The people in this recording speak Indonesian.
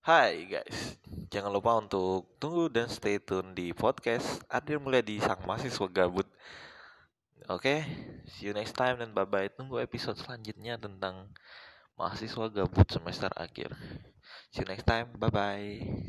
Hai guys, jangan lupa untuk tunggu dan stay tune di podcast Adil di Sang Mahasiswa Gabut. Oke, see you next time dan bye-bye. Tunggu episode selanjutnya tentang mahasiswa gabut semester akhir. See you next time, bye-bye.